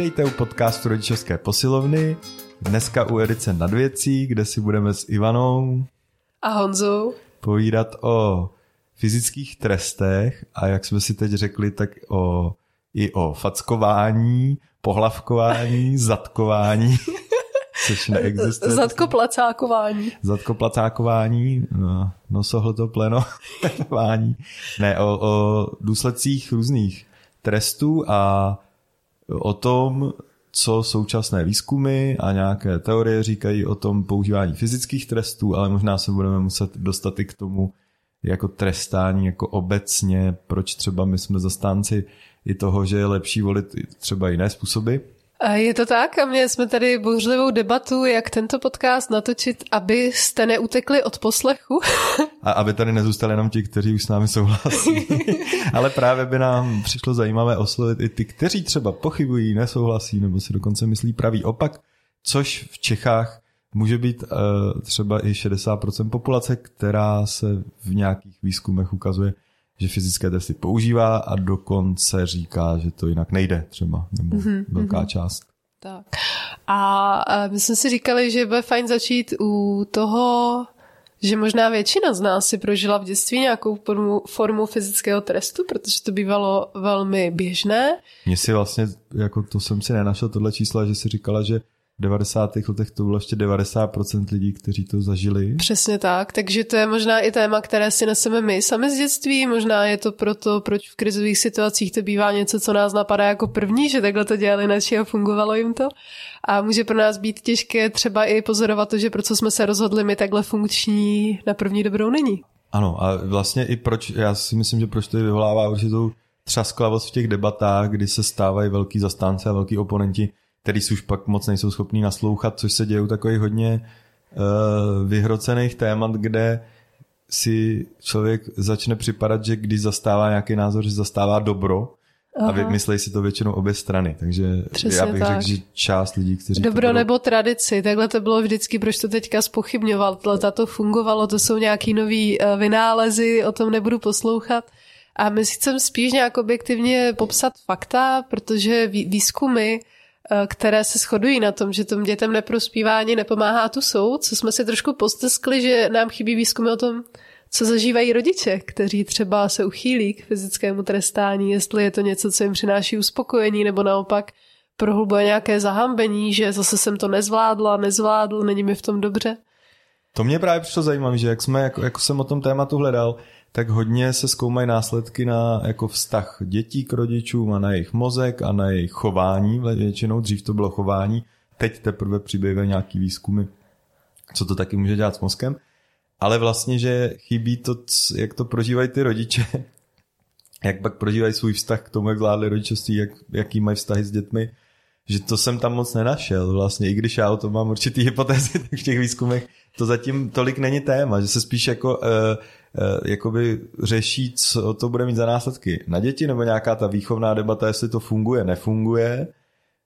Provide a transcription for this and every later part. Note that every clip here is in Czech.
Vítejte u podcastu Rodičovské posilovny. Dneska u Edice nad věcí, kde si budeme s Ivanou a Honzou povídat o fyzických trestech a jak jsme si teď řekli, tak o, i o fackování, pohlavkování, zatkování, což neexistuje. Zadkoplacákování. Zadkoplacákování, no, nosohltopleno, ne, o, o důsledcích různých trestů a o tom, co současné výzkumy a nějaké teorie říkají o tom používání fyzických trestů, ale možná se budeme muset dostat i k tomu jako trestání, jako obecně, proč třeba my jsme zastánci i toho, že je lepší volit třeba jiné způsoby. Je to tak a měli jsme tady bouřlivou debatu, jak tento podcast natočit, abyste neutekli od poslechu. A aby tady nezůstali jenom ti, kteří už s námi souhlasí. Ale právě by nám přišlo zajímavé oslovit i ty, kteří třeba pochybují, nesouhlasí nebo si dokonce myslí pravý opak, což v Čechách může být uh, třeba i 60% populace, která se v nějakých výzkumech ukazuje, že fyzické testy používá a dokonce říká, že to jinak nejde třeba, nebo mm-hmm, velká část. Tak. A, my jsme si říkali, že bude fajn začít u toho, že možná většina z nás si prožila v dětství nějakou formu, formu fyzického trestu, protože to bývalo velmi běžné. Mně si vlastně, jako to jsem si nenašel tohle číslo, že si říkala, že 90. letech to bylo ještě 90% lidí, kteří to zažili. Přesně tak, takže to je možná i téma, které si neseme my sami z dětství, možná je to proto, proč v krizových situacích to bývá něco, co nás napadá jako první, že takhle to dělali naši a fungovalo jim to. A může pro nás být těžké třeba i pozorovat to, že pro co jsme se rozhodli, my takhle funkční na první dobrou není. Ano a vlastně i proč, já si myslím, že proč to vyvolává určitou třasklavost v těch debatách, kdy se stávají velký zastánce a velký oponenti který si už pak moc nejsou schopní naslouchat, což se děje u takových hodně uh, vyhrocených témat, kde si člověk začne připadat, že když zastává nějaký názor, že zastává dobro, Aha. a myslí si to většinou obě strany, takže Přesně já bych řekl, že část lidí, kteří... Dobro budou... nebo tradici, takhle to bylo vždycky, proč to teďka spochybňoval, to fungovalo, to jsou nějaký nový eh, vynálezy, o tom nebudu poslouchat. A my si chceme spíš nějak objektivně popsat fakta, protože výzkumy Eh, které se shodují na tom, že tom dětem neprospívá ani nepomáhá tu soud, co jsme si trošku posteskli, že nám chybí výzkumy o tom, co zažívají rodiče, kteří třeba se uchýlí k fyzickému trestání, jestli je to něco, co jim přináší uspokojení, nebo naopak prohlubuje nějaké zahambení, že zase jsem to nezvládla, nezvládl, není mi v tom dobře. To mě právě přišlo zajímavé, že jak, jsme, jako, jako jsem o tom tématu hledal, tak hodně se zkoumají následky na jako vztah dětí k rodičům a na jejich mozek a na jejich chování. Většinou dřív to bylo chování, teď teprve přibývají nějaký výzkumy, co to taky může dělat s mozkem. Ale vlastně, že chybí to, jak to prožívají ty rodiče, jak pak prožívají svůj vztah k tomu, jak zvládli rodičovství, jak, jaký mají vztahy s dětmi, že to jsem tam moc nenašel vlastně, i když já o tom mám určitý hypotézy, v těch výzkumech to zatím tolik není téma, že se spíš jako uh, jakoby řeší, co to bude mít za následky. Na děti, nebo nějaká ta výchovná debata, jestli to funguje, nefunguje,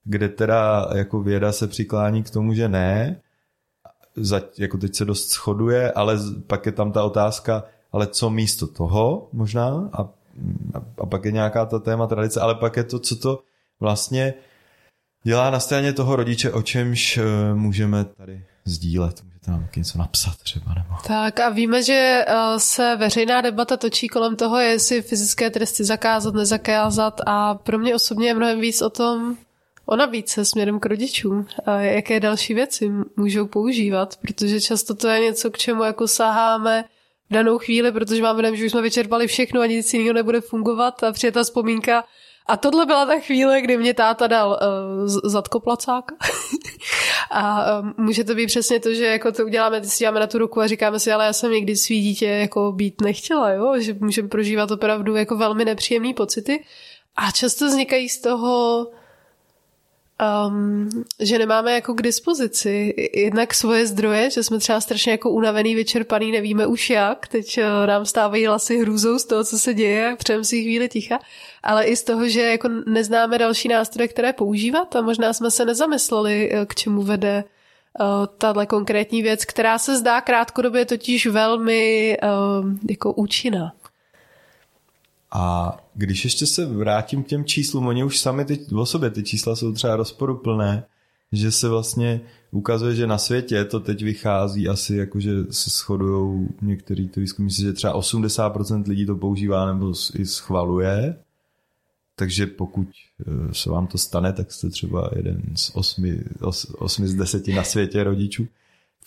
kde teda jako věda se přiklání k tomu, že ne, za, jako teď se dost shoduje, ale pak je tam ta otázka, ale co místo toho možná? A, a, pak je nějaká ta téma tradice, ale pak je to, co to vlastně dělá na straně toho rodiče, o čemž uh, můžeme tady sdílet. Nám něco napsat třeba. Nebo... Tak a víme, že uh, se veřejná debata točí kolem toho, jestli fyzické tresty zakázat, nezakázat a pro mě osobně je mnohem víc o tom, o nabídce směrem k rodičům a jaké další věci můžou používat, protože často to je něco, k čemu jako saháme v danou chvíli, protože máme dojem, že už jsme vyčerpali všechno a nic jiného nebude fungovat a přijde ta vzpomínka, a tohle byla ta chvíle, kdy mě táta dal uh, zadkoplacák. a um, může to být přesně to, že jako to uděláme, ty si děláme na tu ruku a říkáme si, ale já jsem někdy svý dítě jako být nechtěla, jo? že můžeme prožívat opravdu jako velmi nepříjemné pocity. A často vznikají z toho um, že nemáme jako k dispozici jednak svoje zdroje, že jsme třeba strašně jako unavený, vyčerpaný, nevíme už jak, teď uh, nám stávají lasy hrůzou z toho, co se děje, přejem si chvíli ticha, ale i z toho, že jako neznáme další nástroje, které používat a možná jsme se nezamysleli, uh, k čemu vede uh, tahle konkrétní věc, která se zdá krátkodobě totiž velmi uh, jako účinná. A když ještě se vrátím k těm číslům, oni už sami ty, o sobě ty čísla jsou třeba rozporuplné, že se vlastně ukazuje, že na světě to teď vychází asi jako, že se shodují některý výzkum, myslím, že třeba 80% lidí to používá nebo i schvaluje, takže pokud eh, se vám to stane, tak jste třeba jeden z osmi, os, osmi z deseti na světě rodičů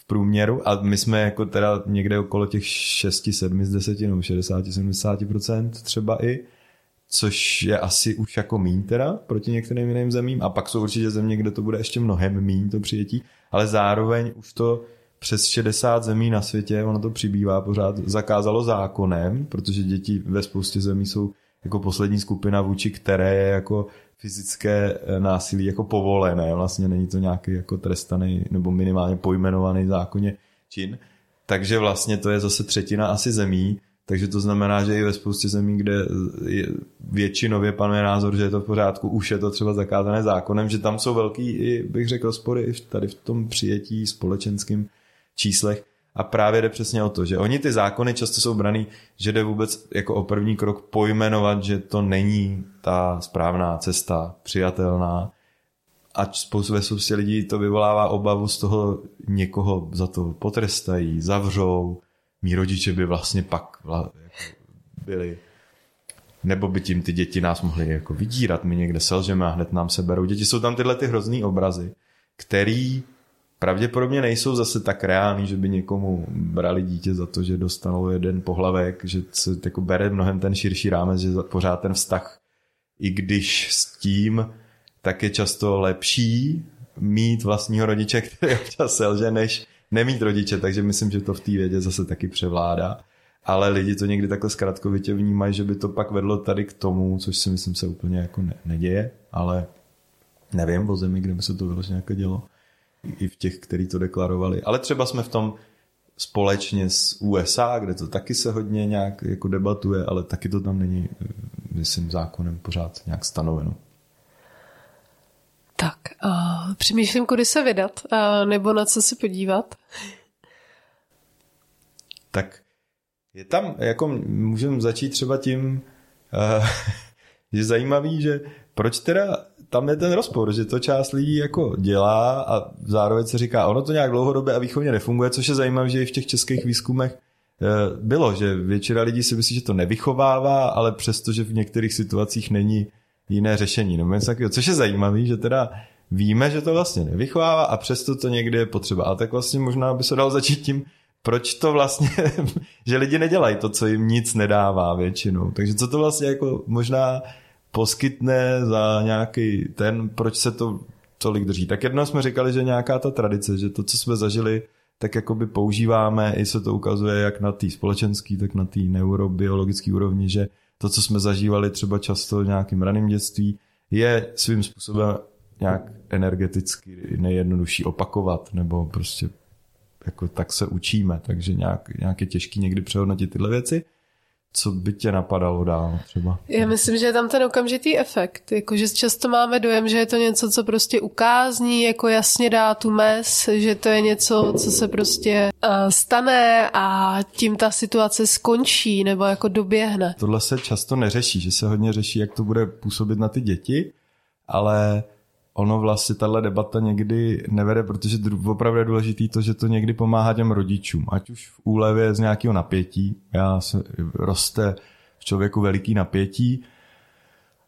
průměru a my jsme jako teda někde okolo těch 6, 7 z 10 nebo 60, 70% třeba i, což je asi už jako míň teda proti některým jiným zemím. A pak jsou určitě země, kde to bude ještě mnohem míň to přijetí, ale zároveň už to přes 60 zemí na světě, ono to přibývá pořád, zakázalo zákonem, protože děti ve spoustě zemí jsou jako poslední skupina, vůči které je jako fyzické eh, násilí jako povolené. Vlastně není to nějaký jako trestaný nebo minimálně pojmenovaný zákonně čin. Takže vlastně to je zase třetina asi zemí, takže to znamená, že i ve spoustě zemí, kde je většinově panuje názor, že je to v pořádku, už je to třeba zakázané zákonem, že tam jsou velký, i bych řekl, spory i tady v tom přijetí společenským číslech. A právě jde přesně o to, že oni ty zákony často jsou braný, že jde vůbec jako o první krok pojmenovat, že to není ta správná cesta, přijatelná. A spoustu ve spoustě lidí to vyvolává obavu z toho, někoho za to potrestají, zavřou. Mí rodiče by vlastně pak jako byli nebo by tím ty děti nás mohly jako vydírat, my někde selžeme a hned nám se berou děti. Jsou tam tyhle ty hrozný obrazy, který pravděpodobně nejsou zase tak reální, že by někomu brali dítě za to, že dostanou jeden pohlavek, že se jako bere mnohem ten širší rámec, že pořád ten vztah, i když s tím, tak je často lepší mít vlastního rodiče, který občas selže, než nemít rodiče, takže myslím, že to v té vědě zase taky převládá. Ale lidi to někdy takhle zkratkovitě vnímají, že by to pak vedlo tady k tomu, což si myslím se úplně jako ne- neděje, ale nevím o zemi, kde by se to vyloženě jako dělo i v těch, kteří to deklarovali. Ale třeba jsme v tom společně s USA, kde to taky se hodně nějak jako debatuje, ale taky to tam není, myslím, zákonem pořád nějak stanoveno. Tak, uh, přemýšlím, kudy se vydat, uh, nebo na co se podívat. Tak je tam, jako můžeme začít třeba tím, uh, že zajímavý, že proč teda tam je ten rozpor, že to část lidí jako dělá a zároveň se říká, ono to nějak dlouhodobě a výchovně nefunguje, což je zajímavé, že i v těch českých výzkumech eh, bylo, že většina lidí si myslí, že to nevychovává, ale přesto, že v některých situacích není jiné řešení. Nebo něco což je zajímavé, že teda víme, že to vlastně nevychovává a přesto to někdy je potřeba. A tak vlastně možná by se dalo začít tím, proč to vlastně, že lidi nedělají to, co jim nic nedává většinou. Takže co to vlastně jako možná poskytne za nějaký ten, proč se to tolik drží. Tak jedno jsme říkali, že nějaká ta tradice, že to, co jsme zažili, tak jakoby používáme, i se to ukazuje jak na té společenské, tak na té neurobiologické úrovni, že to, co jsme zažívali třeba často v nějakým raném dětství, je svým způsobem nějak energeticky nejjednodušší opakovat, nebo prostě jako tak se učíme, takže nějak, nějak je těžký někdy přehodnotit tyhle věci co by tě napadalo dál třeba? Já myslím, že je tam ten okamžitý efekt. Jakože často máme dojem, že je to něco, co prostě ukázní, jako jasně dá tu mes, že to je něco, co se prostě uh, stane a tím ta situace skončí nebo jako doběhne. Tohle se často neřeší, že se hodně řeší, jak to bude působit na ty děti, ale ono vlastně tahle debata někdy nevede, protože opravdu je důležitý to, že to někdy pomáhá těm rodičům, ať už v úlevě z nějakého napětí, já se, roste v člověku veliký napětí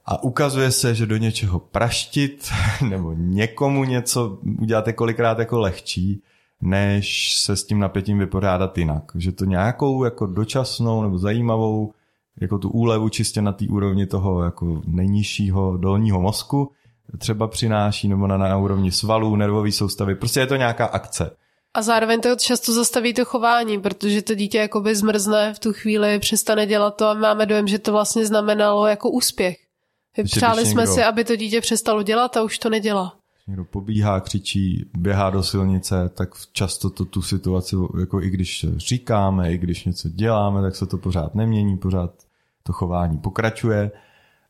a ukazuje se, že do něčeho praštit nebo někomu něco uděláte kolikrát jako lehčí, než se s tím napětím vypořádat jinak. Že to nějakou jako dočasnou nebo zajímavou jako tu úlevu čistě na té úrovni toho jako nejnižšího dolního mozku třeba přináší, nebo na, na úrovni svalů, nervové soustavy. Prostě je to nějaká akce. A zároveň to často zastaví to chování, protože to dítě jakoby zmrzne v tu chvíli, přestane dělat to a máme dojem, že to vlastně znamenalo jako úspěch. Přáli jsme někdo, si, aby to dítě přestalo dělat a už to nedělá. Někdo pobíhá, křičí, běhá do silnice, tak často to tu situaci, jako i když říkáme, i když něco děláme, tak se to pořád nemění, pořád to chování pokračuje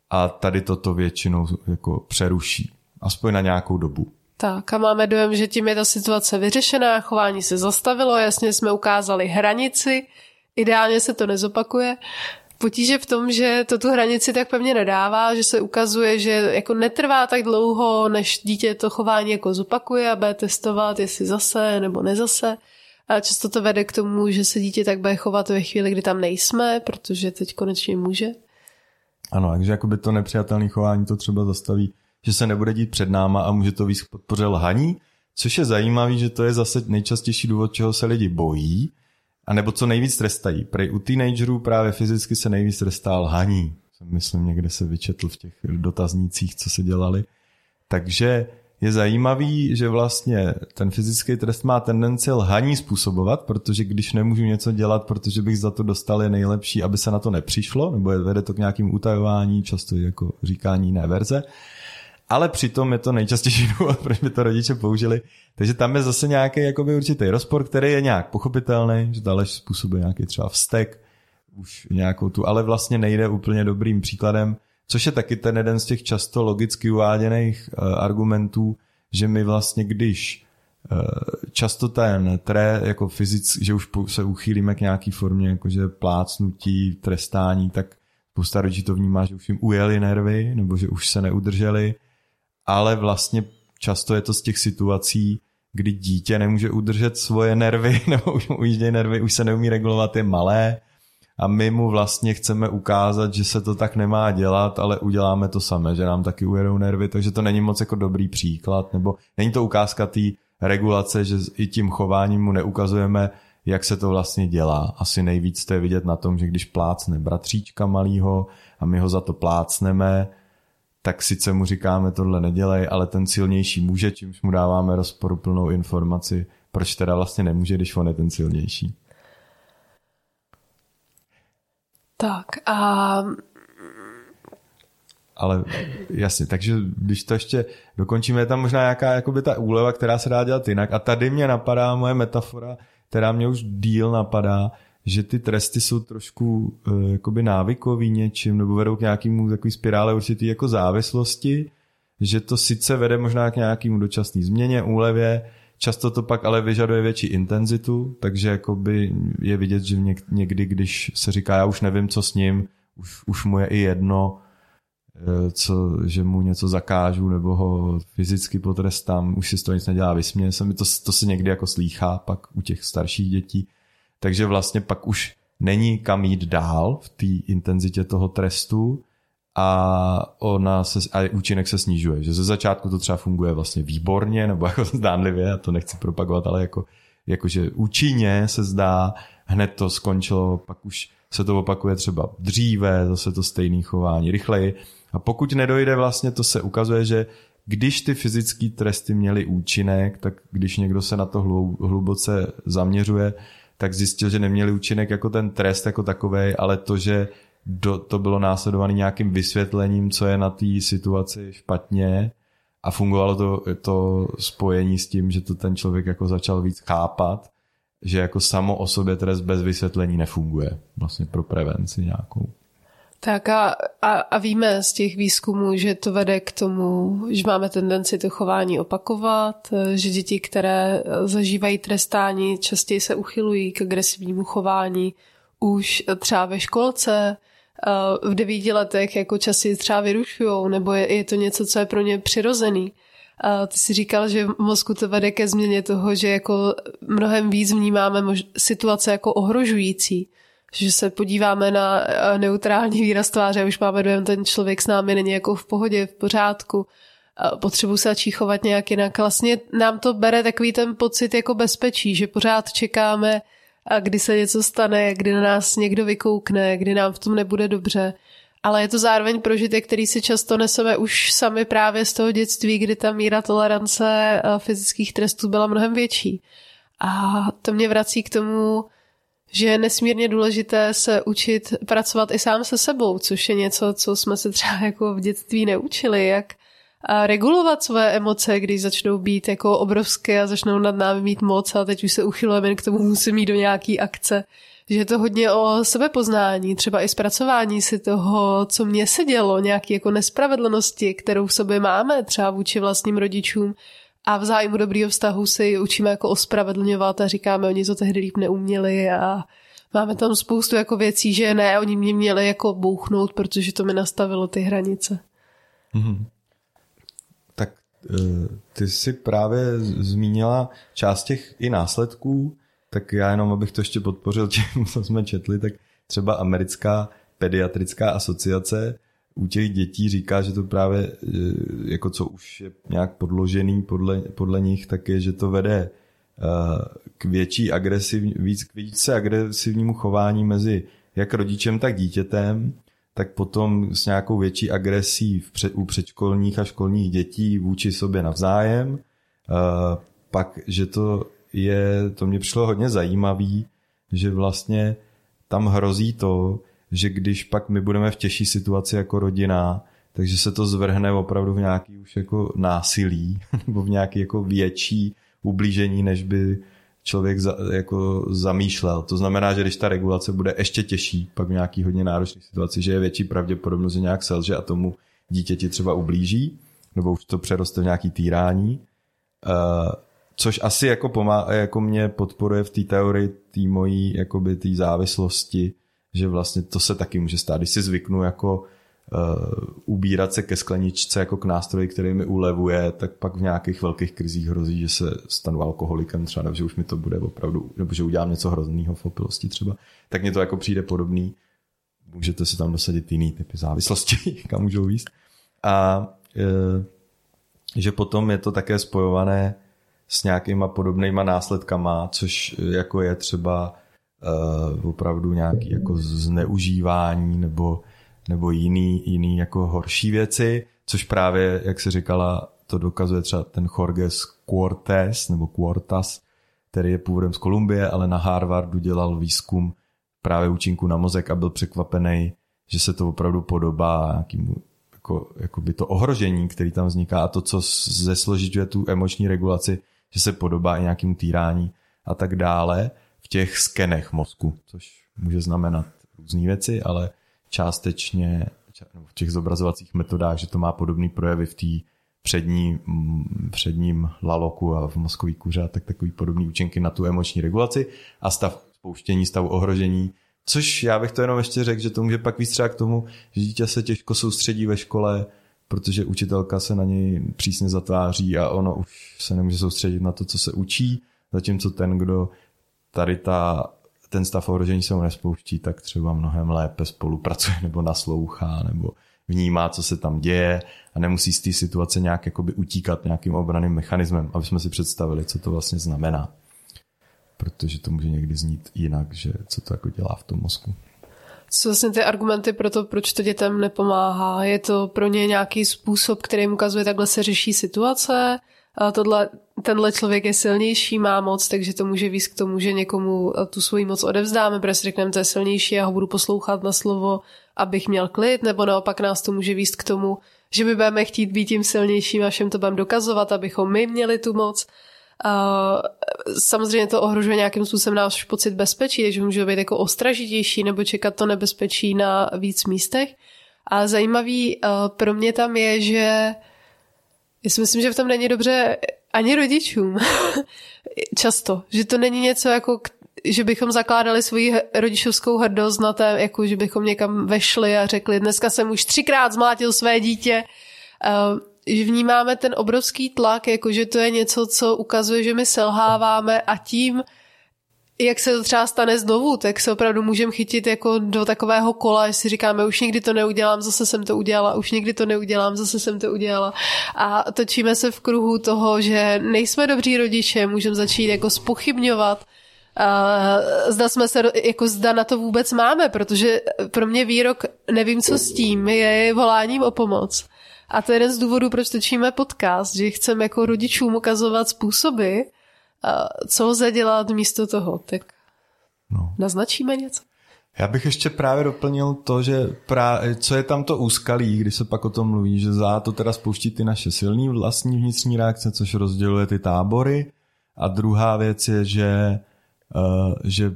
a tady toto většinou jako přeruší. Aspoň na nějakou dobu. Tak a máme dojem, že tím je ta situace vyřešená, chování se zastavilo, jasně jsme ukázali hranici, ideálně se to nezopakuje potíže v tom, že to tu hranici tak pevně nedává, že se ukazuje, že jako netrvá tak dlouho, než dítě to chování jako zopakuje a bude testovat, jestli zase nebo nezase. A často to vede k tomu, že se dítě tak bude chovat ve chvíli, kdy tam nejsme, protože teď konečně může. Ano, takže jakoby to nepřijatelné chování to třeba zastaví, že se nebude dít před náma a může to víc podpoře lhaní, což je zajímavé, že to je zase nejčastější důvod, čeho se lidi bojí, a nebo co nejvíc trestají. Prej u teenagerů právě fyzicky se nejvíc trestá lhaní. Myslím, někde se vyčetl v těch dotaznících, co se dělali. Takže je zajímavý, že vlastně ten fyzický trest má tendenci lhaní způsobovat, protože když nemůžu něco dělat, protože bych za to dostal, je nejlepší, aby se na to nepřišlo, nebo vede to k nějakým utajování, často jako říkání jiné verze. Ale přitom je to nejčastější důvod, proč by to rodiče použili. Takže tam je zase nějaký jakoby určitý rozpor, který je nějak pochopitelný, že dále způsobuje nějaký třeba vztek, už nějakou tu, ale vlastně nejde úplně dobrým příkladem, což je taky ten jeden z těch často logicky uváděných uh, argumentů, že my vlastně když uh, často ten tré jako fyzic, že už se uchýlíme k nějaký formě, jakože plácnutí, trestání, tak spousta rodičů to vnímá, že už jim ujeli nervy, nebo že už se neudrželi, ale vlastně často je to z těch situací, kdy dítě nemůže udržet svoje nervy, nebo už mu ujíždějí nervy, už se neumí regulovat, je malé, a my mu vlastně chceme ukázat, že se to tak nemá dělat, ale uděláme to samé, že nám taky ujedou nervy, takže to není moc jako dobrý příklad, nebo není to ukázka té regulace, že i tím chováním mu neukazujeme, jak se to vlastně dělá. Asi nejvíc to je vidět na tom, že když plácne bratříčka malýho a my ho za to plácneme, tak sice mu říkáme tohle nedělej, ale ten silnější může, čímž mu dáváme rozporuplnou informaci, proč teda vlastně nemůže, když on je ten silnější. Tak a... Ale jasně, takže když to ještě dokončíme, je tam možná nějaká jakoby ta úleva, která se dá dělat jinak. A tady mě napadá moje metafora, která mě už díl napadá, že ty tresty jsou trošku uh, jakoby návykový něčím, nebo vedou k nějakému takový spirále určitý jako závislosti, že to sice vede možná k nějakému dočasné změně, úlevě, Často to pak ale vyžaduje větší intenzitu, takže jakoby je vidět, že někdy, když se říká, já už nevím, co s ním, už, už mu je i jedno, eh, co, že mu něco zakážu nebo ho fyzicky potrestám, už si z toho nic nedělá, vysměje se mi, to, to se někdy jako slýchá pak u těch starších dětí, takže vlastně pak už není kam jít dál v té intenzitě toho trestu a, ona se, a účinek se snižuje. Že ze začátku to třeba funguje vlastně výborně, nebo jako zdánlivě, já to nechci propagovat, ale jako, jakože účinně se zdá, hned to skončilo, pak už se to opakuje třeba dříve, zase to stejné chování, rychleji. A pokud nedojde vlastně, to se ukazuje, že když ty fyzické tresty měly účinek, tak když někdo se na to hluboce zaměřuje, tak zjistil, že neměli účinek jako ten trest jako takový, ale to, že do, to bylo následované nějakým vysvětlením, co je na té situaci špatně a fungovalo to, to spojení s tím, že to ten člověk jako začal víc chápat, že jako samo o sobě trest bez vysvětlení nefunguje vlastně pro prevenci nějakou. Tak a, a, a víme z těch výzkumů, že to vede k tomu, že máme tendenci to chování opakovat, že děti, které zažívají trestání, častěji se uchylují k agresivnímu chování už třeba ve školce, v devíti letech jako časy třeba vyrušujou, nebo je, je to něco, co je pro ně přirozený. A ty si říkal, že v mozku to vede ke změně toho, že jako mnohem víc vnímáme mož- situace jako ohrožující. Že se podíváme na neutrální výraz tváře už máme dojem, ten člověk s námi není jako v pohodě, v pořádku. Potřebuji se začít chovat nějak jinak. Vlastně nám to bere takový ten pocit jako bezpečí, že pořád čekáme, a kdy se něco stane, kdy na nás někdo vykoukne, kdy nám v tom nebude dobře. Ale je to zároveň prožitek, který si často neseme už sami právě z toho dětství, kdy ta míra tolerance eh, fyzických trestů byla mnohem větší. A to mě vrací k tomu, že je nesmírně důležité se učit pracovat i sám se sebou, což je něco, co jsme se třeba jako v dětství neučili, jak a regulovat své emoce, když začnou být jako obrovské a začnou nad námi mít moc a teď už se uchylujeme jen k tomu musím mít do nějaký akce. Že je to hodně o sebepoznání, třeba i zpracování si toho, co mě se dělo, nějaké jako nespravedlnosti, kterou v sobě máme třeba vůči vlastním rodičům a v zájmu dobrýho vztahu si učíme jako ospravedlňovat a říkáme, oni to tehdy líp neuměli a máme tam spoustu jako věcí, že ne, oni mě měli jako bouchnout, protože to mi nastavilo ty hranice. Mm-hmm. Eh, ty jsi právě zmínila část těch i následků, tak já jenom, abych to ještě podpořil tím, co jsme četli, tak třeba americká pediatrická asociace u těch dětí říká, že to právě, e, jako co už je nějak podložený podle, podle nich, tak je, že to vede e, k větší agresiv, víc, k více agresivnímu chování mezi jak rodičem, tak dítětem, tak potom s nějakou větší agresí v před, u předškolních a školních dětí vůči sobě navzájem. E, pak, že to je, to mě přišlo hodně zajímavý, že vlastně tam hrozí to, že když pak my budeme v těžší situaci jako rodina, takže se to zvrhne opravdu v nějaký už jako násilí nebo v nějaký jako větší ublížení, než by člověk za, jako zamýšlel. To znamená, že když ta regulace bude ještě těžší, pak v nějaký hodně náročné situaci, že je větší pravděpodobnost, že nějak selže a tomu dítěti třeba ublíží, nebo už to přeroste v nějaký týrání. Uh, což asi jako, pomá, jako mě podporuje v té teorii té mojí jakoby té závislosti, že vlastně to se taky může stát. Když si zvyknu jako ubírat se ke skleničce jako k nástroji, který mi ulevuje, tak pak v nějakých velkých krizích hrozí, že se stanu alkoholikem třeba, nebo že už mi to bude opravdu, nebo že udělám něco hrozného v opilosti třeba. Tak mně to jako přijde podobný. Můžete si tam dosadit jiný typy závislosti, kam můžou výst. A uh, že potom je to také spojované s nějakýma podobnýma následkama, což jako je třeba uh, opravdu nějaký jako zneužívání nebo, nebo jiný, jiný jako horší věci, což právě, jak se říkala, to dokazuje třeba ten Jorges Quartes nebo Quartas, který je původem z Kolumbie, ale na Harvardu dělal výzkum právě účinku na mozek a byl překvapený, že se to opravdu podobá nějakému jako, jako by to ohrožení, který tam vzniká a to, co zesložituje tu emoční regulaci, že se podobá i nějakému týrání a tak dále v těch skenech mozku, což může znamenat různé věci, ale částečně v těch zobrazovacích metodách, že to má podobný projevy v té přední, předním laloku a v mozkový kůře, tak takový podobný účinky na tu emoční regulaci a stav spouštění, stavu ohrožení, což já bych to jenom ještě řekl, že to může pak víc třeba k tomu, že dítě se těžko soustředí ve škole, protože učitelka se na něj přísně zatváří a ono už se nemůže soustředit na to, co se učí, zatímco ten, kdo tady ta, ten stav ohrožení se mu nespouští, tak třeba mnohem lépe spolupracuje nebo naslouchá nebo vnímá, co se tam děje a nemusí z té situace nějak jakoby utíkat nějakým obraným mechanismem, aby jsme si představili, co to vlastně znamená. Protože to může někdy znít jinak, že co to jako dělá v tom mozku. Co vlastně ty argumenty pro to, proč to dětem nepomáhá? Je to pro ně nějaký způsob, který jim ukazuje, takhle se řeší situace? A tohle, tenhle člověk je silnější, má moc, takže to může víc k tomu, že někomu tu svoji moc odevzdáme, protože řekneme, to je silnější, já ho budu poslouchat na slovo, abych měl klid, nebo naopak nás to může víc k tomu, že my budeme chtít být tím silnějším a všem to budeme dokazovat, abychom my měli tu moc. Uh, samozřejmě to ohrožuje nějakým způsobem náš pocit bezpečí, takže může být jako ostražitější nebo čekat to nebezpečí na víc místech. A zajímavý uh, pro mě tam je, že já si myslím, že v tom není dobře ani rodičům. Často. Že to není něco jako, že bychom zakládali svoji rodičovskou hrdost na té, jako že bychom někam vešli a řekli, dneska jsem už třikrát zmlátil své dítě. Uh, že vnímáme ten obrovský tlak, jako že to je něco, co ukazuje, že my selháváme a tím, jak se to třeba stane znovu, tak se opravdu můžeme chytit jako do takového kola, že si říkáme, už nikdy to neudělám, zase jsem to udělala, už nikdy to neudělám, zase jsem to udělala. A točíme se v kruhu toho, že nejsme dobří rodiče, můžeme začít jako spochybňovat Uh, zda jsme se, jako zda na to vůbec máme, protože pro mě výrok nevím, co s tím, je voláním o pomoc. A to je jeden z důvodů, proč točíme podcast, že chceme jako rodičům ukazovat způsoby, co lze dělat místo toho. Tak no. naznačíme něco? Já bych ještě právě doplnil to, že právě, co je tam to úskalí, když se pak o tom mluví, že za to teda spouští ty naše silné vlastní vnitřní reakce, což rozděluje ty tábory. A druhá věc je, že, uh, že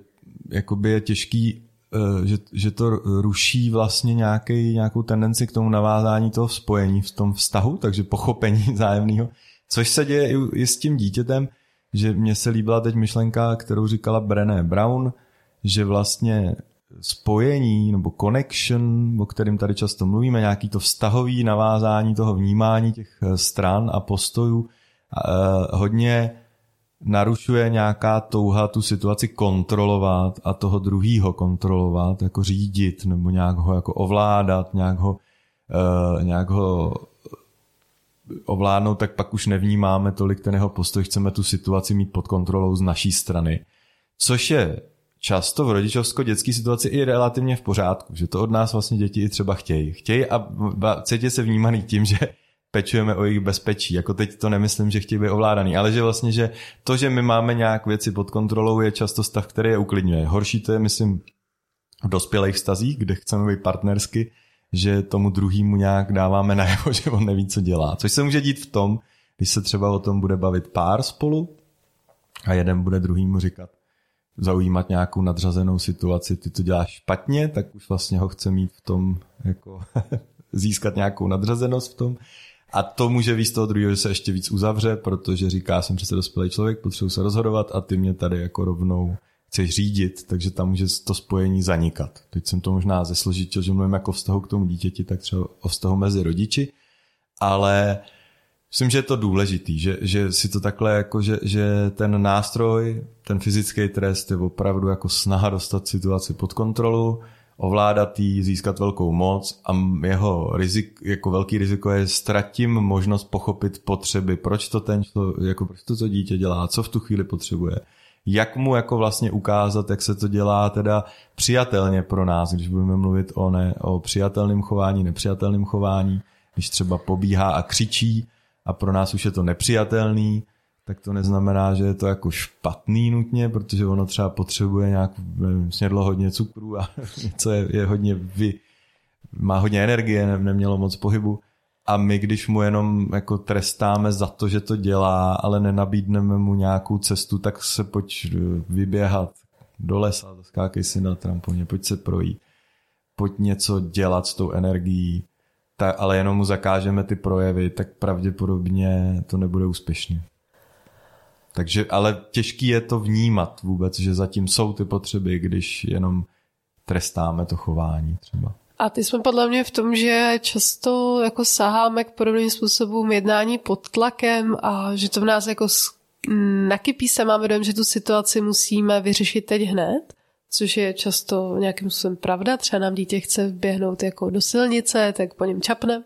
jakoby je těžký Eh, že, že to ruší vlastně nějaký, nějakou tendenci k tomu navázání toho spojení v tom vztahu, takže pochopení zájemného. Což se děje i, i s tím dítětem, že mně se líbila teď myšlenka, kterou říkala Brené Brown, že vlastně spojení nebo connection, o kterým tady často mluvíme, nějaký to vztahový navázání toho vnímání těch eh, stran a postojů, eh, hodně narušuje nějaká touha tu situaci kontrolovat a toho druhýho kontrolovat, jako řídit nebo nějak ho jako ovládat, nějak ho, uh, nějak ho ovládnout, tak pak už nevnímáme tolik ten jeho postoj, chceme tu situaci mít pod kontrolou z naší strany. Což je často v rodičovsko-dětské situaci i relativně v pořádku, že to od nás vlastně děti i třeba chtějí. Chtějí a cítí se vnímaný tím, že pečujeme o jejich bezpečí. Jako teď to nemyslím, že chtějí být ovládaný, ale že vlastně, že to, že my máme nějak věci pod kontrolou, je často stav, který je uklidňuje. Horší to je, myslím, v dospělých stazích, kde chceme být partnersky, že tomu druhému nějak dáváme najevo, že on neví, co dělá. Což se může dít v tom, když se třeba o tom bude bavit pár spolu a jeden bude druhýmu říkat, zaujímat nějakou nadřazenou situaci, ty to děláš špatně, tak už vlastně ho chce mít v tom, jako získat nějakou nadřazenost v tom. A to může víc toho druhého, že se ještě víc uzavře, protože říká, jsem přece dospělý člověk, potřebuji se rozhodovat a ty mě tady jako rovnou chceš řídit, takže tam může to spojení zanikat. Teď jsem to možná zesložitil, že mluvím jako vztahu k tomu dítěti, tak třeba o vztahu mezi rodiči, ale myslím, že je to důležitý, že, že si to takhle jako, že, že ten nástroj, ten fyzický trest je opravdu jako snaha dostat situaci pod kontrolu, ovládat jí, získat velkou moc a jeho rizik, jako velký riziko je ztratím možnost pochopit potřeby, proč to ten jako proč to, co dítě dělá, co v tu chvíli potřebuje jak mu jako vlastně ukázat, jak se to dělá teda přijatelně pro nás, když budeme mluvit o, ne, o přijatelném chování, nepřijatelném chování, když třeba pobíhá a křičí a pro nás už je to nepřijatelný, tak to neznamená, že je to jako špatný nutně, protože ono třeba potřebuje nějak, snědlo hodně cukru a něco je, je hodně vy, má hodně energie, ne, nemělo moc pohybu. A my, když mu jenom jako trestáme za to, že to dělá, ale nenabídneme mu nějakou cestu, tak se pojď vyběhat do lesa, skákej si na trampolině, pojď se projít, pojď něco dělat s tou energií, ta, ale jenom mu zakážeme ty projevy, tak pravděpodobně to nebude úspěšné. Takže, ale těžký je to vnímat vůbec, že zatím jsou ty potřeby, když jenom trestáme to chování třeba. A ty jsme podle mě v tom, že často jako saháme k podobným způsobům jednání pod tlakem a že to v nás jako nakypí se, máme dojem, že tu situaci musíme vyřešit teď hned, což je často nějakým způsobem pravda. Třeba nám dítě chce běhnout jako do silnice, tak po něm čapnem.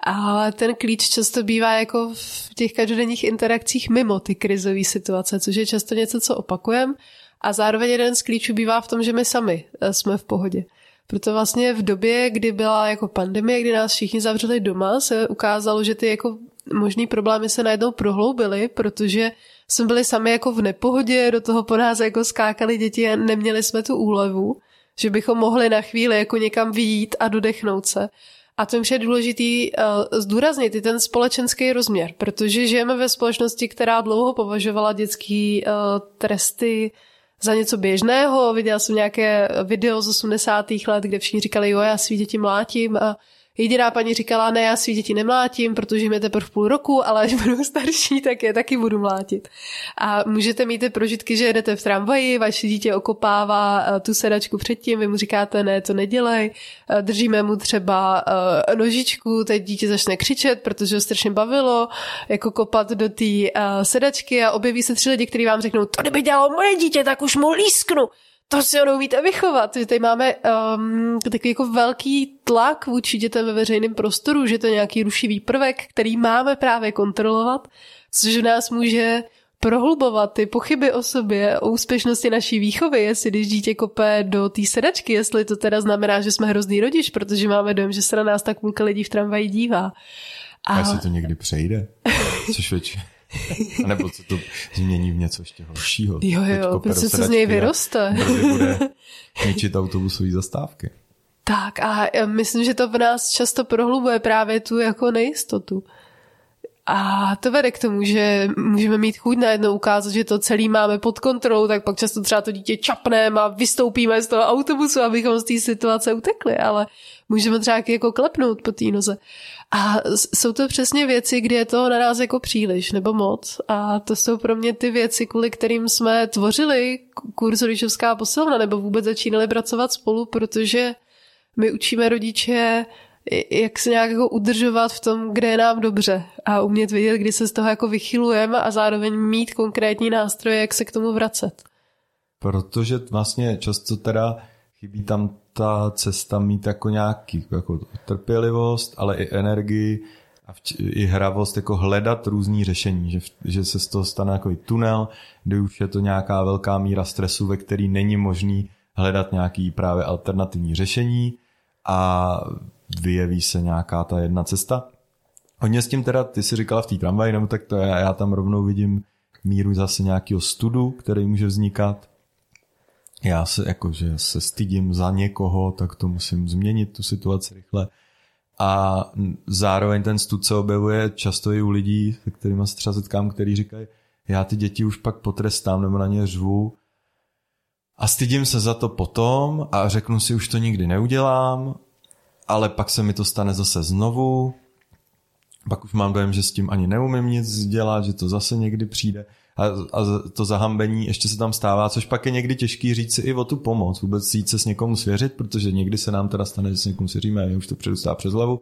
Ale ten klíč často bývá jako v těch každodenních interakcích mimo ty krizové situace, což je často něco, co opakujeme. A zároveň jeden z klíčů bývá v tom, že my sami eh, jsme v pohodě. Proto vlastně v době, kdy byla jako pandemie, kdy nás všichni zavřeli doma, se ukázalo, že ty jako možný problémy se najednou prohloubily, protože jsme byli sami jako v nepohodě, do toho po nás jako skákali děti a neměli jsme tu úlevu, že bychom mohli na chvíli jako někam vyjít a dodechnout se. A to je důležitý uh, zdůraznit i ten společenský rozměr, protože žijeme ve společnosti, která dlouho považovala dětský uh, tresty za něco běžného. Viděla jsem nějaké video z 80. let, kde všichni říkali, jo, já svý děti mlátím a Jediná paní říkala, ne, já svý děti nemlátím, protože je teprve půl roku, ale až budou starší, tak je taky budu mlátit. A můžete mít ty prožitky, že jedete v tramvaji, vaše dítě okopává eh, tu sedačku předtím, vy mu říkáte, ne, to nedělej, eh, držíme mu třeba uh, nožičku, teď dítě začne křičet, protože ho strašně bavilo, jako kopat do té sedačky a objeví se tři lidi, kteří vám řeknou, to kdyby dělalo moje dítě, tak už mu lísknu to si ho neumíte vychovat. Že tady máme um, takový jako velký tlak vůči dětem ve veřejném prostoru, že to je nějaký rušivý prvek, který máme právě kontrolovat, což v nás může prohlubovat ty pochyby o sobě, o úspěšnosti naší výchovy, jestli když dítě kope do té sedačky, jestli to teda znamená, že jsme hrozný rodič, protože máme dojem, že se na nás tak půlka lidí v tramvaji dívá. A, a jestli to někdy přejde, což většinou a nebo se to změní v něco ještě horšího. Jo, jo, prostě se z něj vyroste. bude ničit autobusové zastávky. Tak a myslím, že to v nás často prohlubuje právě tu jako nejistotu. A to vede k tomu, že můžeme mít chuť najednou ukázat, že to celý máme pod kontrolou, tak pak často třeba to dítě čapneme a vystoupíme z toho autobusu, abychom z té situace utekli, ale můžeme třeba jako klepnout po té noze. A jsou to přesně věci, kdy je to na nás jako příliš nebo moc. A to jsou pro mě ty věci, kvůli kterým jsme tvořili kurz rodičovská posilna nebo vůbec začínali pracovat spolu, protože my učíme rodiče jak se nějak jako udržovat v tom, kde je nám dobře a umět vidět, kdy se z toho jako vychylujeme a zároveň mít konkrétní nástroje, jak se k tomu vracet. Protože vlastně často teda chybí tam ta cesta mít jako nějaký jako trpělivost, ale i energii a vč- i hravost, jako hledat různý řešení, že, že se z toho stane jako tunel, kde už je to nějaká velká míra stresu, ve který není možný hledat nějaký právě alternativní řešení a vyjeví se nějaká ta jedna cesta. Hodně s tím teda, ty si říkala v té tramvaji, nebo tak to já, já tam rovnou vidím míru zase nějakého studu, který může vznikat. Já se jako, že se stydím za někoho, tak to musím změnit tu situaci rychle. A zároveň ten stud se objevuje často i u lidí, se kterými se třeba setkám, který říkají, já ty děti už pak potrestám nebo na ně řvu a stydím se za to potom a řeknu si, už to nikdy neudělám ale pak se mi to stane zase znovu, pak už mám dojem, že s tím ani neumím nic dělat, že to zase někdy přijde. A, a to zahambení ještě se tam stává, což pak je někdy těžký říct si i o tu pomoc, vůbec jít se s někomu svěřit, protože někdy se nám teda stane, že s někomu svěříme a už to předostá přes hlavu,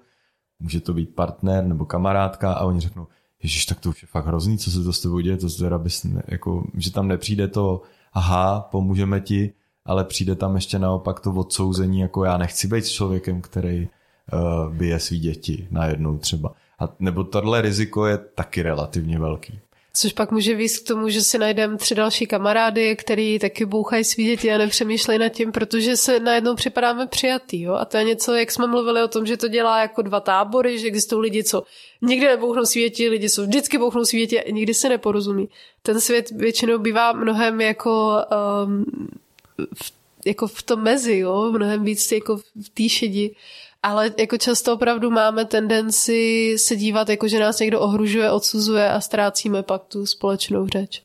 může to být partner nebo kamarádka a oni řeknou, Ježíš, tak to už je fakt hrozný, co se to s tebou děje, to teda bys, jako, že tam nepřijde to, aha, pomůžeme ti, ale přijde tam ještě naopak to odsouzení, jako já nechci být člověkem, který uh, bije svý děti najednou třeba. A, nebo tohle riziko je taky relativně velký. Což pak může víc k tomu, že si najdeme tři další kamarády, který taky bouchají svý děti a nepřemýšlejí nad tím, protože se najednou připadáme přijatý. Jo? A to je něco, jak jsme mluvili o tom, že to dělá jako dva tábory, že existují lidi, co nikdy nebouchnou svý děti, lidi, co vždycky bouchnou svý děti a nikdy se neporozumí. Ten svět většinou bývá mnohem jako um, v, jako v tom mezi, jo, mnohem víc jako v té šedi. Ale jako často opravdu máme tendenci se dívat, jako že nás někdo ohružuje, odsuzuje a ztrácíme pak tu společnou řeč.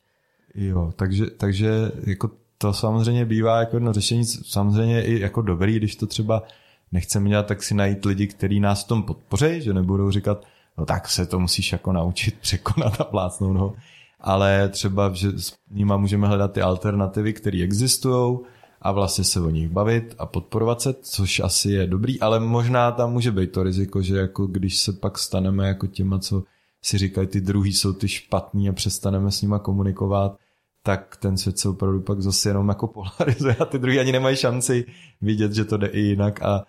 Jo, takže, takže jako to samozřejmě bývá jako jedno řešení, samozřejmě i jako dobrý, když to třeba nechceme dělat, tak si najít lidi, kteří nás v tom podpoří, že nebudou říkat, no tak se to musíš jako naučit překonat a plácnout ho ale třeba, že s nima můžeme hledat ty alternativy, které existují a vlastně se o nich bavit a podporovat se, což asi je dobrý, ale možná tam může být to riziko, že jako když se pak staneme jako těma, co si říkají, ty druhý jsou ty špatný a přestaneme s nima komunikovat, tak ten svět se opravdu pak zase jenom jako polarizuje a ty druhý ani nemají šanci vidět, že to jde i jinak a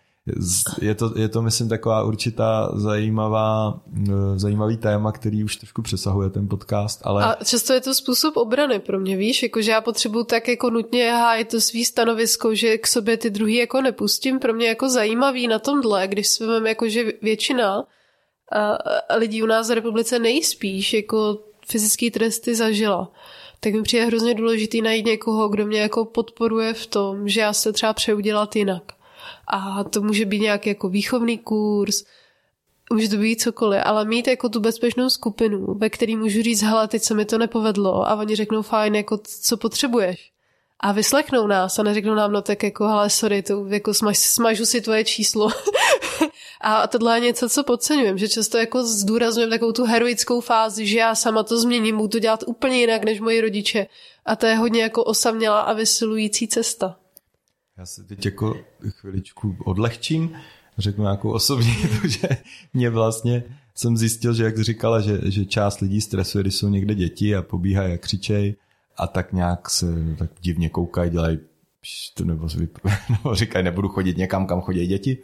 je to, je to, myslím, taková určitá zajímavá, e, zajímavý téma, který už trošku přesahuje ten podcast, ale... A často je to způsob obrany pro mě, víš, jakože já potřebuji tak jako nutně hájit to svý stanovisko, že k sobě ty druhý jako nepustím. Pro mě jako zajímavý na tomhle, když si vím, jako že většina a lidí u nás v republice nejspíš jako fyzické tresty zažila. Tak mi přijde hrozně důležitý najít někoho, kdo mě jako podporuje v tom, že já se třeba přeju dělat jinak a to může být nějaký jako výchovný kurz, může to být cokoliv, ale mít jako tu bezpečnou skupinu, ve který můžu říct, hele, teď se mi to nepovedlo a oni řeknou, fajn, jako co potřebuješ. A vyslechnou nás a neřeknou nám, no tak jako, hele, sorry, to jako smaž, smažu si tvoje číslo. a tohle je něco, co podceňujem, že často jako zdůrazňujem takovou tu heroickou fázi, že já sama to změním, budu to dělat úplně jinak než moji rodiče. A to je hodně jako osamělá a vysilující cesta. Já se teď jako chviličku odlehčím, řeknu nějakou osobní, že mě vlastně jsem zjistil, že jak jsi říkala, že, že část lidí stresuje, když jsou někde děti a pobíhají a křičej a tak nějak se tak divně koukají, dělají nebo, nebo říkají, nebudu chodit někam, kam chodí děti.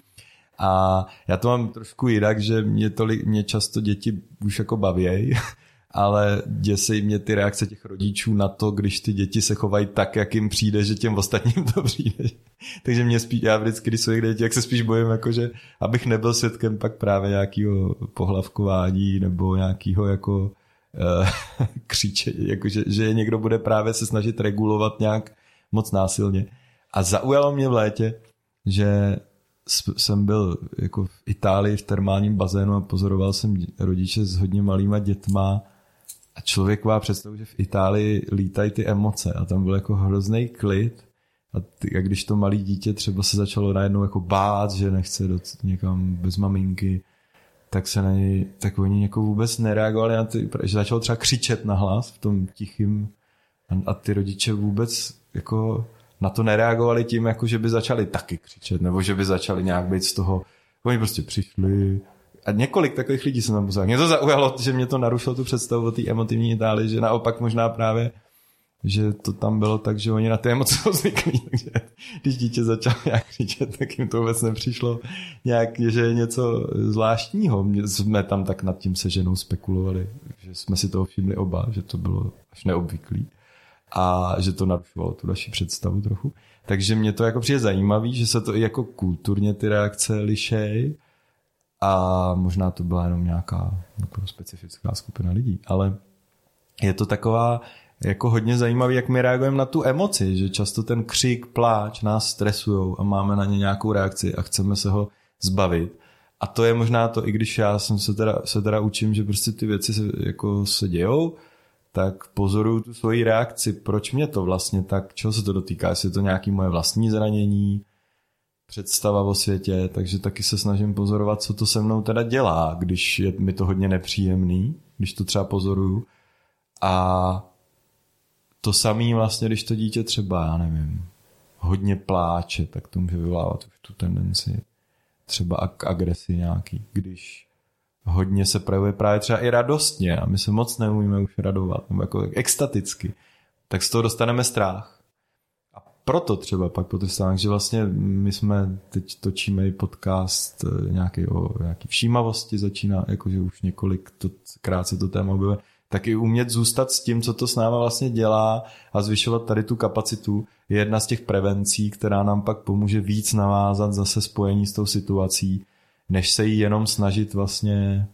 A já to mám trošku jinak, že mě, tolik, mě často děti už jako bavějí ale děsej mě ty reakce těch rodičů na to, když ty děti se chovají tak, jak jim přijde, že těm ostatním to přijde. Takže mě spíš, já vždycky, když jsou děti, jak se spíš bojím, jakože, abych nebyl svědkem pak právě nějakého pohlavkování nebo nějakého jako uh, kříče, jakože, že někdo bude právě se snažit regulovat nějak moc násilně. A zaujalo mě v létě, že jsem byl jako v Itálii v termálním bazénu a pozoroval jsem rodiče s hodně malýma dětma a člověk má představu, že v Itálii lítají ty emoce a tam byl jako hrozný klid. A, ty, a když to malý dítě třeba se začalo najednou jako bát, že nechce do, někam bez maminky, tak se na něj, tak oni jako vůbec nereagovali na ty, že začal třeba křičet na hlas v tom tichým. A, a ty rodiče vůbec jako na to nereagovali tím, jako že by začali taky křičet, nebo že by začali nějak být z toho, oni prostě přišli, a několik takových lidí jsem tam poslal. Mě to zaujalo, že mě to narušilo tu představu o té emotivní Itálii, že naopak možná právě že to tam bylo tak, že oni na ty emoce zvyklí, takže když dítě začalo nějak křičet, tak jim to vůbec nepřišlo nějak, že je něco zvláštního. My jsme tam tak nad tím se ženou spekulovali, že jsme si toho všimli oba, že to bylo až neobvyklý a že to narušovalo tu naši představu trochu. Takže mě to jako přijde zajímavý, že se to i jako kulturně ty reakce lišej a možná to byla jenom nějaká jako specifická skupina lidí, ale je to taková jako hodně zajímavý, jak my reagujeme na tu emoci, že často ten křik, pláč nás stresují a máme na ně nějakou reakci a chceme se ho zbavit. A to je možná to, i když já jsem se teda, se teda učím, že prostě ty věci se, jako se dějou, tak pozoruju tu svoji reakci, proč mě to vlastně tak, čeho se to dotýká, jestli je to nějaký moje vlastní zranění, představa o světě, takže taky se snažím pozorovat, co to se mnou teda dělá, když je mi to hodně nepříjemný, když to třeba pozoruju. A to samé vlastně, když to dítě třeba, já nevím, hodně pláče, tak to může vyvolávat už tu tendenci třeba k agresi nějaký, když hodně se projevuje právě třeba i radostně a my se moc neumíme už radovat, nebo jako extaticky, tak z toho dostaneme strach. Proto třeba pak potrestáme, že vlastně my jsme, teď točíme i podcast eh, nějaký o nějaký všímavosti, začíná, jakože už několik to, krát se to téma objevuje, tak i umět zůstat s tím, co to s náma vlastně dělá a zvyšovat tady tu kapacitu je jedna z těch prevencí, která nám pak pomůže víc navázat zase spojení s tou situací, než se jí jenom snažit vlastně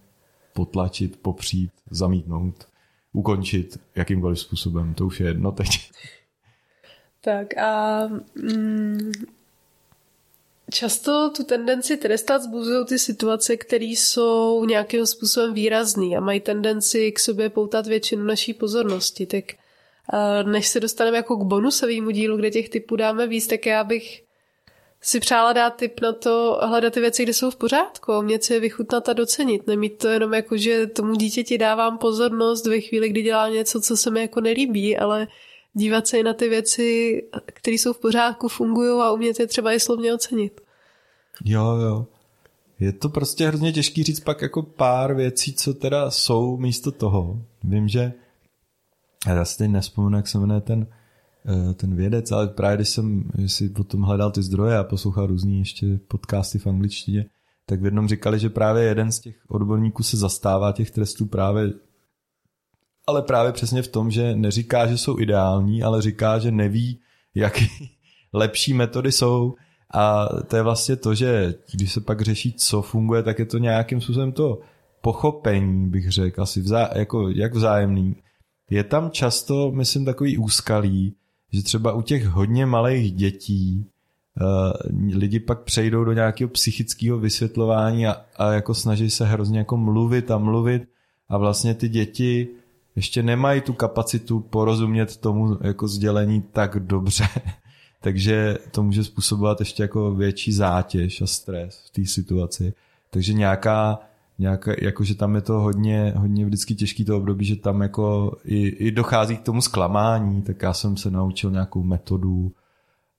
potlačit, popřít, zamítnout, ukončit jakýmkoliv způsobem. To už je jedno teď. Tak a mm, Často tu tendenci trestat zbuzují ty situace, které jsou nějakým způsobem výrazný a mají tendenci k sobě poutat většinu naší pozornosti. Tak než se dostaneme jako k bonusovému dílu, kde těch typů dáme víc, tak já bych si přála dát tip na to hledat ty věci, kde jsou v pořádku, umět si je vychutnat a docenit. Nemít to jenom jako, že tomu dítěti dávám pozornost ve chvíli, kdy dělá něco, co se mi jako nelíbí, ale dívat se i na ty věci, které jsou v pořádku, fungují a umět je třeba i slovně ocenit. Jo, jo. Je to prostě hrozně těžký říct pak jako pár věcí, co teda jsou místo toho. Vím, že já si teď nespomenu, jak se jmenuje ten, eh, ten vědec, ale právě když jsem si potom hledal ty zdroje a poslouchal různý ještě podcasty v angličtině, tak v jednom říkali, že právě jeden z těch odborníků se zastává těch trestů právě ale právě přesně v tom, že neříká, že jsou ideální, ale říká, že neví, jaké lepší metody jsou. A to je vlastně to, že když se pak řeší, co funguje, tak je to nějakým způsobem to pochopení, bych řekl, asi vzá, jako, jak vzájemný. Je tam často, myslím, takový úskalý, že třeba u těch hodně malých dětí uh, lidi pak přejdou do nějakého psychického vysvětlování a, a jako snaží se hrozně jako mluvit a mluvit a vlastně ty děti ještě nemají tu kapacitu porozumět tomu jako sdělení tak dobře. Takže to může způsobovat ještě jako větší zátěž a stres v té situaci. Takže nějaká, nějaká, jakože tam je to hodně, hodně vždycky těžký to období, že tam jako i, i dochází k tomu zklamání, tak já jsem se naučil nějakou metodu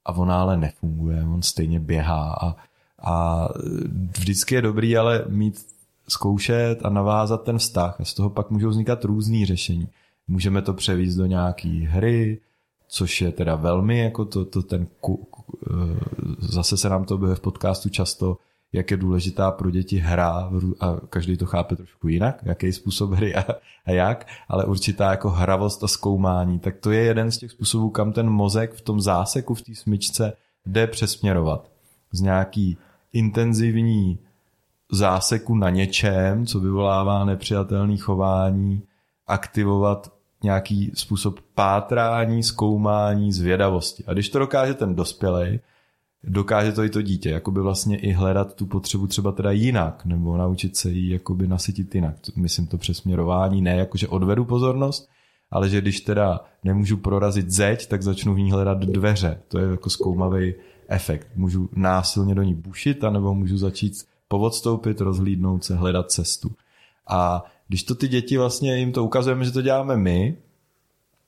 a ona ale nefunguje, on stejně běhá a, a vždycky je dobrý ale mít zkoušet a navázat ten vztah. A z toho pak můžou vznikat různý řešení. Můžeme to převíst do nějaký hry, což je teda velmi jako to, to ten ku, ku, eh, zase se nám to objevuje v podcastu často, jak je důležitá pro děti hra a každý to chápe trošku jinak, jaký způsob hry a, a jak, ale určitá jako hravost a zkoumání, tak to je jeden z těch způsobů, kam ten mozek v tom záseku, v té smyčce jde přesměrovat. Z nějaký intenzivní záseku na něčem, co vyvolává nepřijatelné chování, aktivovat nějaký způsob pátrání, zkoumání, zvědavosti. A když to dokáže ten dospělej, dokáže to i to dítě, jakoby vlastně i hledat tu potřebu třeba teda jinak, nebo naučit se jí jakoby nasytit jinak. Myslím to přesměrování, ne jakože odvedu pozornost, ale že když teda nemůžu prorazit zeď, tak začnu v ní hledat dveře. To je jako zkoumavý efekt. Můžu násilně do ní bušit, anebo můžu začít povodstoupit, rozhlídnout se, hledat cestu. A když to ty děti vlastně jim to ukazujeme, že to děláme my,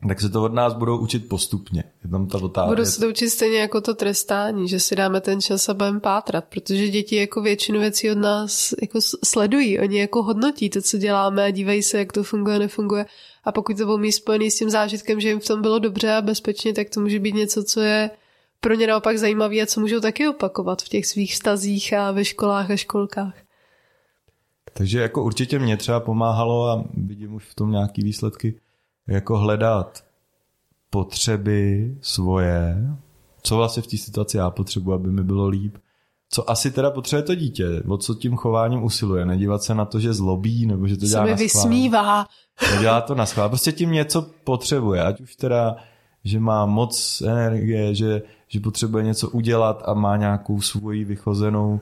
tak se to od nás budou učit postupně. Je tam ta otázka. Budou se to učit stejně jako to trestání, že si dáme ten čas a budeme pátrat, protože děti jako většinu věcí od nás jako sledují, oni jako hodnotí to, co děláme a dívají se, jak to funguje, nefunguje. A pokud to budou mít spojený s tím zážitkem, že jim v tom bylo dobře a bezpečně, tak to může být něco, co je pro ně naopak zajímavé a co můžou taky opakovat v těch svých vztazích a ve školách a školkách. Takže jako určitě mě třeba pomáhalo a vidím už v tom nějaký výsledky, jako hledat potřeby svoje, co vlastně v té situaci já potřebuji, aby mi bylo líp, co asi teda potřebuje to dítě, o co tím chováním usiluje, nedívat se na to, že zlobí, nebo že to dělá na vysmívá. Nedělá to na schvál, prostě tím něco potřebuje, ať už teda, že má moc energie, že, že potřebuje něco udělat a má nějakou svoji vychozenou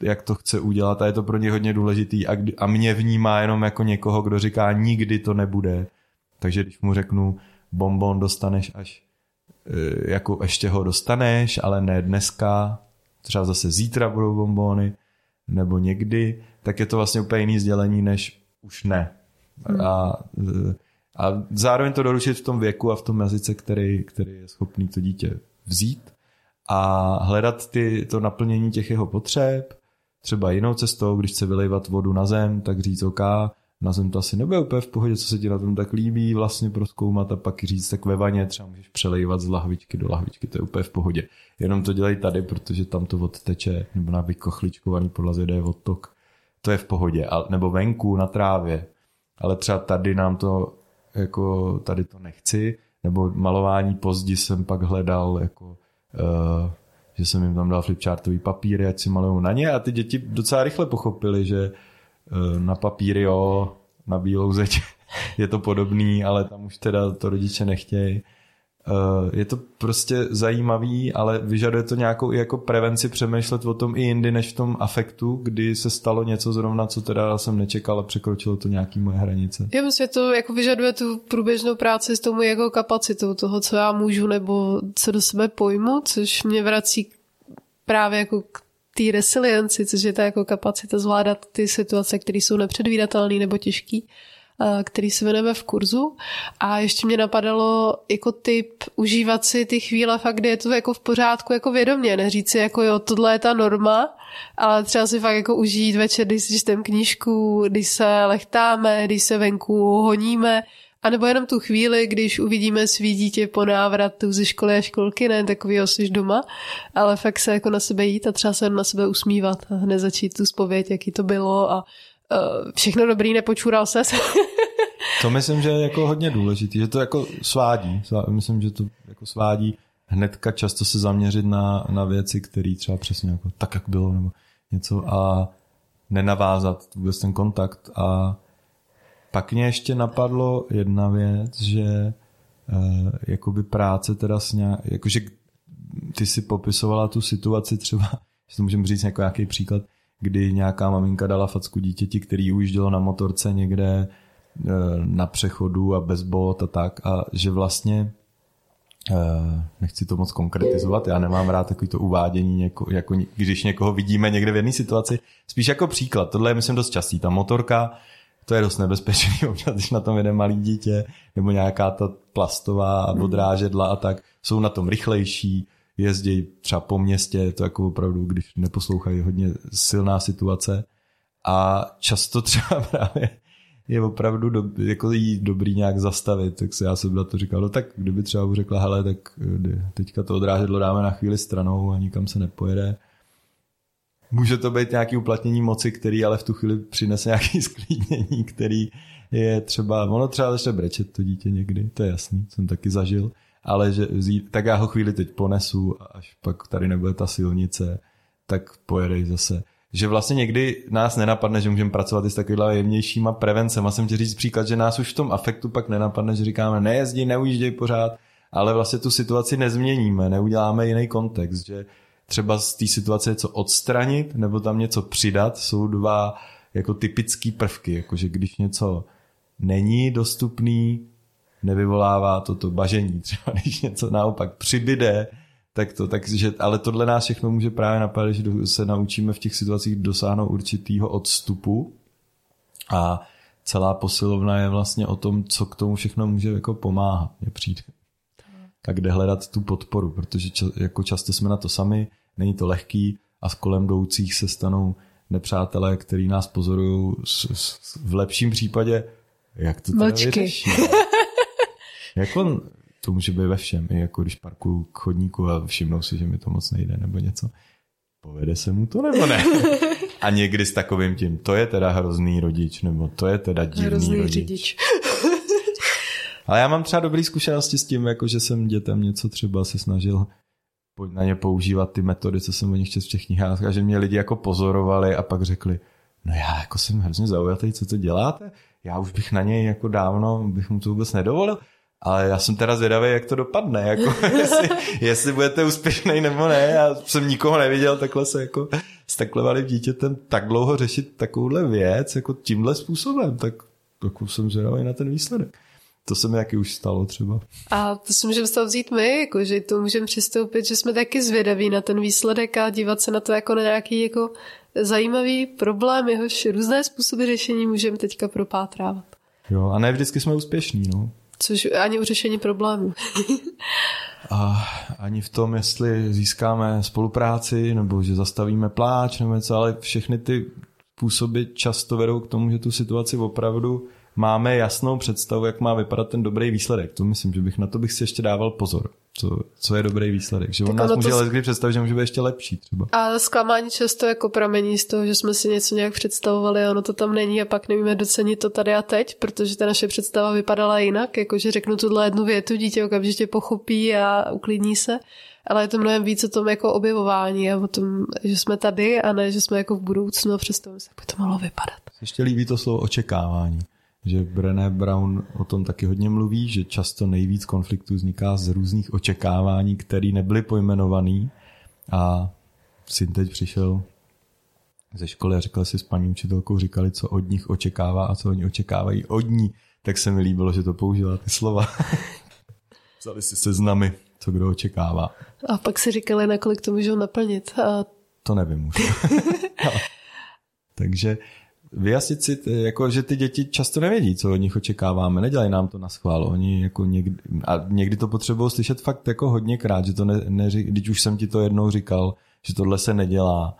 jak to chce udělat a je to pro ně hodně důležitý a, a mě vnímá jenom jako někoho, kdo říká nikdy to nebude. Takže když mu řeknu bonbon dostaneš až e, jako ještě ho dostaneš, ale ne dneska, třeba zase zítra budou bonbony, nebo někdy, tak je to vlastně úplně jiný sdělení, než už ne. Hmm. A, e, a zároveň to doručit v tom věku a v tom jazyce, který, který je schopný to dítě vzít a hledat ty, to naplnění těch jeho potřeb, třeba jinou cestou, když chce vylejvat vodu na zem, tak říct OK, na zem to asi nebude úplně v pohodě, co se ti na tom tak líbí, vlastně proskoumat a pak říct, tak ve vaně třeba můžeš přelejvat z lahvičky do lahvičky, to je úplně v pohodě. Jenom to dělej tady, protože tam to odteče, nebo na vykochličkovaný podlaze jde odtok. To je v pohodě. A, nebo venku na trávě. Ale třeba tady nám to, jako tady to nechci, nebo malování pozdi jsem pak hledal, jako uh, že jsem jim tam dal flipchartový papíry, ať si malují na ně a ty děti docela rychle pochopili, že eh, na papíry jo, na bílou zeď je to podobný, ale tam už teda to rodiče nechtějí. Eh, je to prostě zajímavý, ale vyžaduje to nějakou i jako prevenci přemýšlet o tom i jindy, než v tom afektu, kdy se stalo něco zrovna, co teda jsem nečekal a překročilo to nějaký moje hranice. Já myslím, že to jako vyžaduje tu průběžnou práci s tou jako kapacitou toho, co já můžu nebo co do sebe pojmu, což mě vrací právě jako k té resilienci, což je ta jako kapacita zvládat ty situace, které jsou nepředvídatelné nebo těžké který se jmenujeme v kurzu. A ještě mě napadalo jako typ užívat si ty chvíle fakt, kdy je to jako v pořádku jako vědomě, neříct si jako jo, tohle je ta norma, ale třeba si fakt jako užít večer, když si čtem knížku, když se lechtáme, když se venku honíme, a nebo jenom tu chvíli, když uvidíme svý dítě po návratu ze školy a školky, ne takový jsi doma, ale fakt se jako na sebe jít a třeba se na sebe usmívat a hned začít tu zpověď, jaký to bylo a všechno dobrý, nepočural se. to myslím, že je jako hodně důležitý, že to jako svádí. Myslím, že to jako svádí hnedka často se zaměřit na, na věci, které třeba přesně jako tak, jak bylo, nebo něco a nenavázat vůbec ten kontakt. A pak mě ještě napadlo jedna věc, že uh, jakoby práce teda s nějak, jakože ty si popisovala tu situaci třeba, že to můžeme říct jako nějaký příklad, kdy nějaká maminka dala facku dítěti, který ujíždělo na motorce někde e, na přechodu a bez bot a tak a že vlastně e, nechci to moc konkretizovat, já nemám rád takový to uvádění, něko, jako když někoho vidíme někde v jedné situaci, spíš jako příklad, tohle je myslím dost častý, ta motorka, to je dost nebezpečný občas, když na tom jede malý dítě, nebo nějaká ta plastová hmm. odrážedla a tak, jsou na tom rychlejší, jezdí třeba po městě, je to jako opravdu, když neposlouchají hodně silná situace a často třeba právě je opravdu do, jako jí dobrý nějak zastavit, tak se já jsem na to říkal, no tak kdyby třeba řekla, hele, tak eh, teďka to odrážedlo dáme na chvíli stranou a nikam se nepojede. Může to být nějaký uplatnění moci, který ale v tu chvíli přinese nějaký sklidnění, který je třeba, ono třeba začne brečet to dítě někdy, to je jasný, jsem taky zažil, ale že vzít, tak já ho chvíli teď ponesu a až pak tady nebude ta silnice, tak pojedej zase. Že vlastně někdy nás nenapadne, že můžeme pracovat i s takovými jemnějšíma prevencemi. A jsem ti říct příklad, že nás už v tom afektu pak nenapadne, že říkáme nejezdí, neujížděj pořád, ale vlastně tu situaci nezměníme, neuděláme jiný kontext, že třeba z té situace něco odstranit nebo tam něco přidat, jsou dva jako typický prvky, jakože když něco není dostupný, nevyvolává to to bažení. Třeba když něco naopak přibyde, tak to, takže, ale tohle nás všechno může právě napadat, že se naučíme v těch situacích dosáhnout určitýho odstupu a celá posilovna je vlastně o tom, co k tomu všechno může jako pomáhat, mě přijde. A kde hledat tu podporu, protože ča, jako často jsme na to sami, není to lehký a s kolem jdoucích se stanou nepřátelé, který nás pozorují v lepším případě, jak to teda vyřeší. Jako, to může být ve všem, i jako když parkuju k chodníku a všimnou si, že mi to moc nejde nebo něco. Povede se mu to nebo ne? A někdy s takovým tím, to je teda hrozný rodič, nebo to je teda divný hrozný rodič. Řidič. Ale já mám třeba dobré zkušenosti s tím, jako že jsem dětem něco třeba se snažil na ně používat ty metody, co jsem o nich četl v těch knihách a že mě lidi jako pozorovali a pak řekli, no já jako jsem hrozně zaujatý, co to děláte? Já už bych na něj jako dávno, bych mu to vůbec nedovolil. Ale já jsem teda zvědavý, jak to dopadne, jako jestli, jestli budete úspěšný nebo ne. Já jsem nikoho neviděl takhle se jako s takhle malým dítětem tak dlouho řešit takovouhle věc, jako tímhle způsobem, tak jako jsem zvědavý na ten výsledek. To se mi taky už stalo třeba. A to si můžeme z toho vzít my, jako, že to můžeme přistoupit, že jsme taky zvědaví na ten výsledek a dívat se na to jako na nějaký jako zajímavý problém, jehož různé způsoby řešení můžeme teďka propátrávat. Jo, a ne vždycky jsme úspěšní, no. Což ani u řešení problémů. a ani v tom, jestli získáme spolupráci, nebo že zastavíme pláč, nebo něco, ale všechny ty způsoby často vedou k tomu, že tu situaci opravdu máme jasnou představu, jak má vypadat ten dobrý výsledek. To myslím, že bych na to bych si ještě dával pozor. Co, co je dobrý výsledek. Že tak on nás může to... kdy představit, že může být ještě lepší třeba. A zklamání často jako pramení z toho, že jsme si něco nějak představovali a ono to tam není a pak nevíme docenit to tady a teď, protože ta naše představa vypadala jinak, jakože řeknu tuhle jednu větu, dítě okamžitě pochopí a uklidní se ale je to mnohem víc o tom jako objevování a o tom, že jsme tady a ne, že jsme jako v budoucnu a představujeme se, jak by to mohlo vypadat. Ještě líbí to slovo očekávání že Brené Brown o tom taky hodně mluví, že často nejvíc konfliktů vzniká z různých očekávání, které nebyly pojmenovaný a syn teď přišel ze školy a říkal si s paní učitelkou, říkali, co od nich očekává a co oni očekávají od ní, tak se mi líbilo, že to použila ty slova. Vzali si seznamy, co kdo očekává. A pak si říkali, nakolik to můžou naplnit. A... To nevím už. Takže vyjasnit si, jako, že ty děti často nevědí, co od nich očekáváme, nedělají nám to na schvál, oni jako někdy, a někdy to potřebují slyšet fakt jako hodněkrát, že to ne, neři, když už jsem ti to jednou říkal, že tohle se nedělá,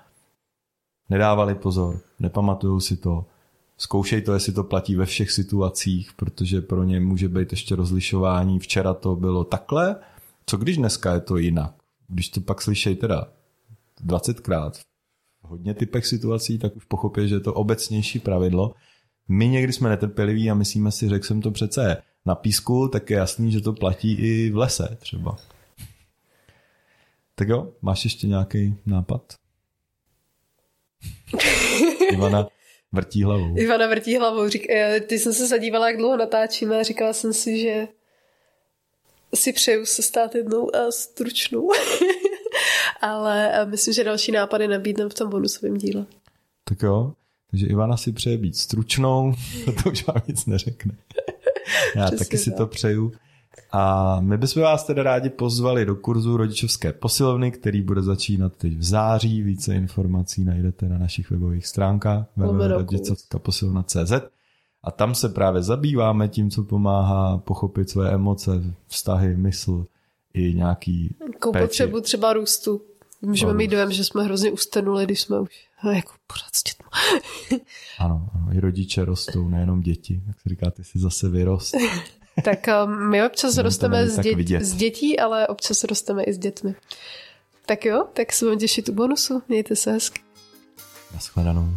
nedávali pozor, nepamatujou si to, zkoušej to, jestli to platí ve všech situacích, protože pro ně může být ještě rozlišování, včera to bylo takhle, co když dneska je to jinak? Když to pak slyšej teda 20krát hodně typech situací, tak už pochopí, že je to obecnější pravidlo. My někdy jsme netrpěliví a myslíme si, řekl jsem to přece na písku, tak je jasný, že to platí i v lese třeba. Tak jo, máš ještě nějaký nápad? Ivana vrtí hlavou. Ivana vrtí hlavou. Řík, eh, ty jsem se zadívala, jak dlouho natáčíme a říkala jsem si, že si přeju se stát jednou a stručnou. ale eh, myslím, že další nápady nabídneme v tom bonusovém díle. Tak jo, takže Ivana si přeje být stručnou, to už vám nic neřekne. Já Přesně taky si tak. to přeju. A my bychom vás teda rádi pozvali do kurzu rodičovské posilovny, který bude začínat teď v září. Více informací najdete na našich webových stránkách www.rodičovskaposilovna.cz a tam se právě zabýváme tím, co pomáhá pochopit své emoce, vztahy, mysl, i nějaký Jakou péči. potřebu třeba růstu. Můžeme mít dojem, že jsme hrozně ustenuli, když jsme už jako pořád s dětmi. ano, ano, i rodiče rostou, nejenom děti. Jak se říká, ty si zase vyrost. tak um, my občas rosteme z, dět, z dětí, ale občas rosteme i s dětmi. Tak jo, tak se vám těšit u bonusu. Mějte se hezky. Naschledanou.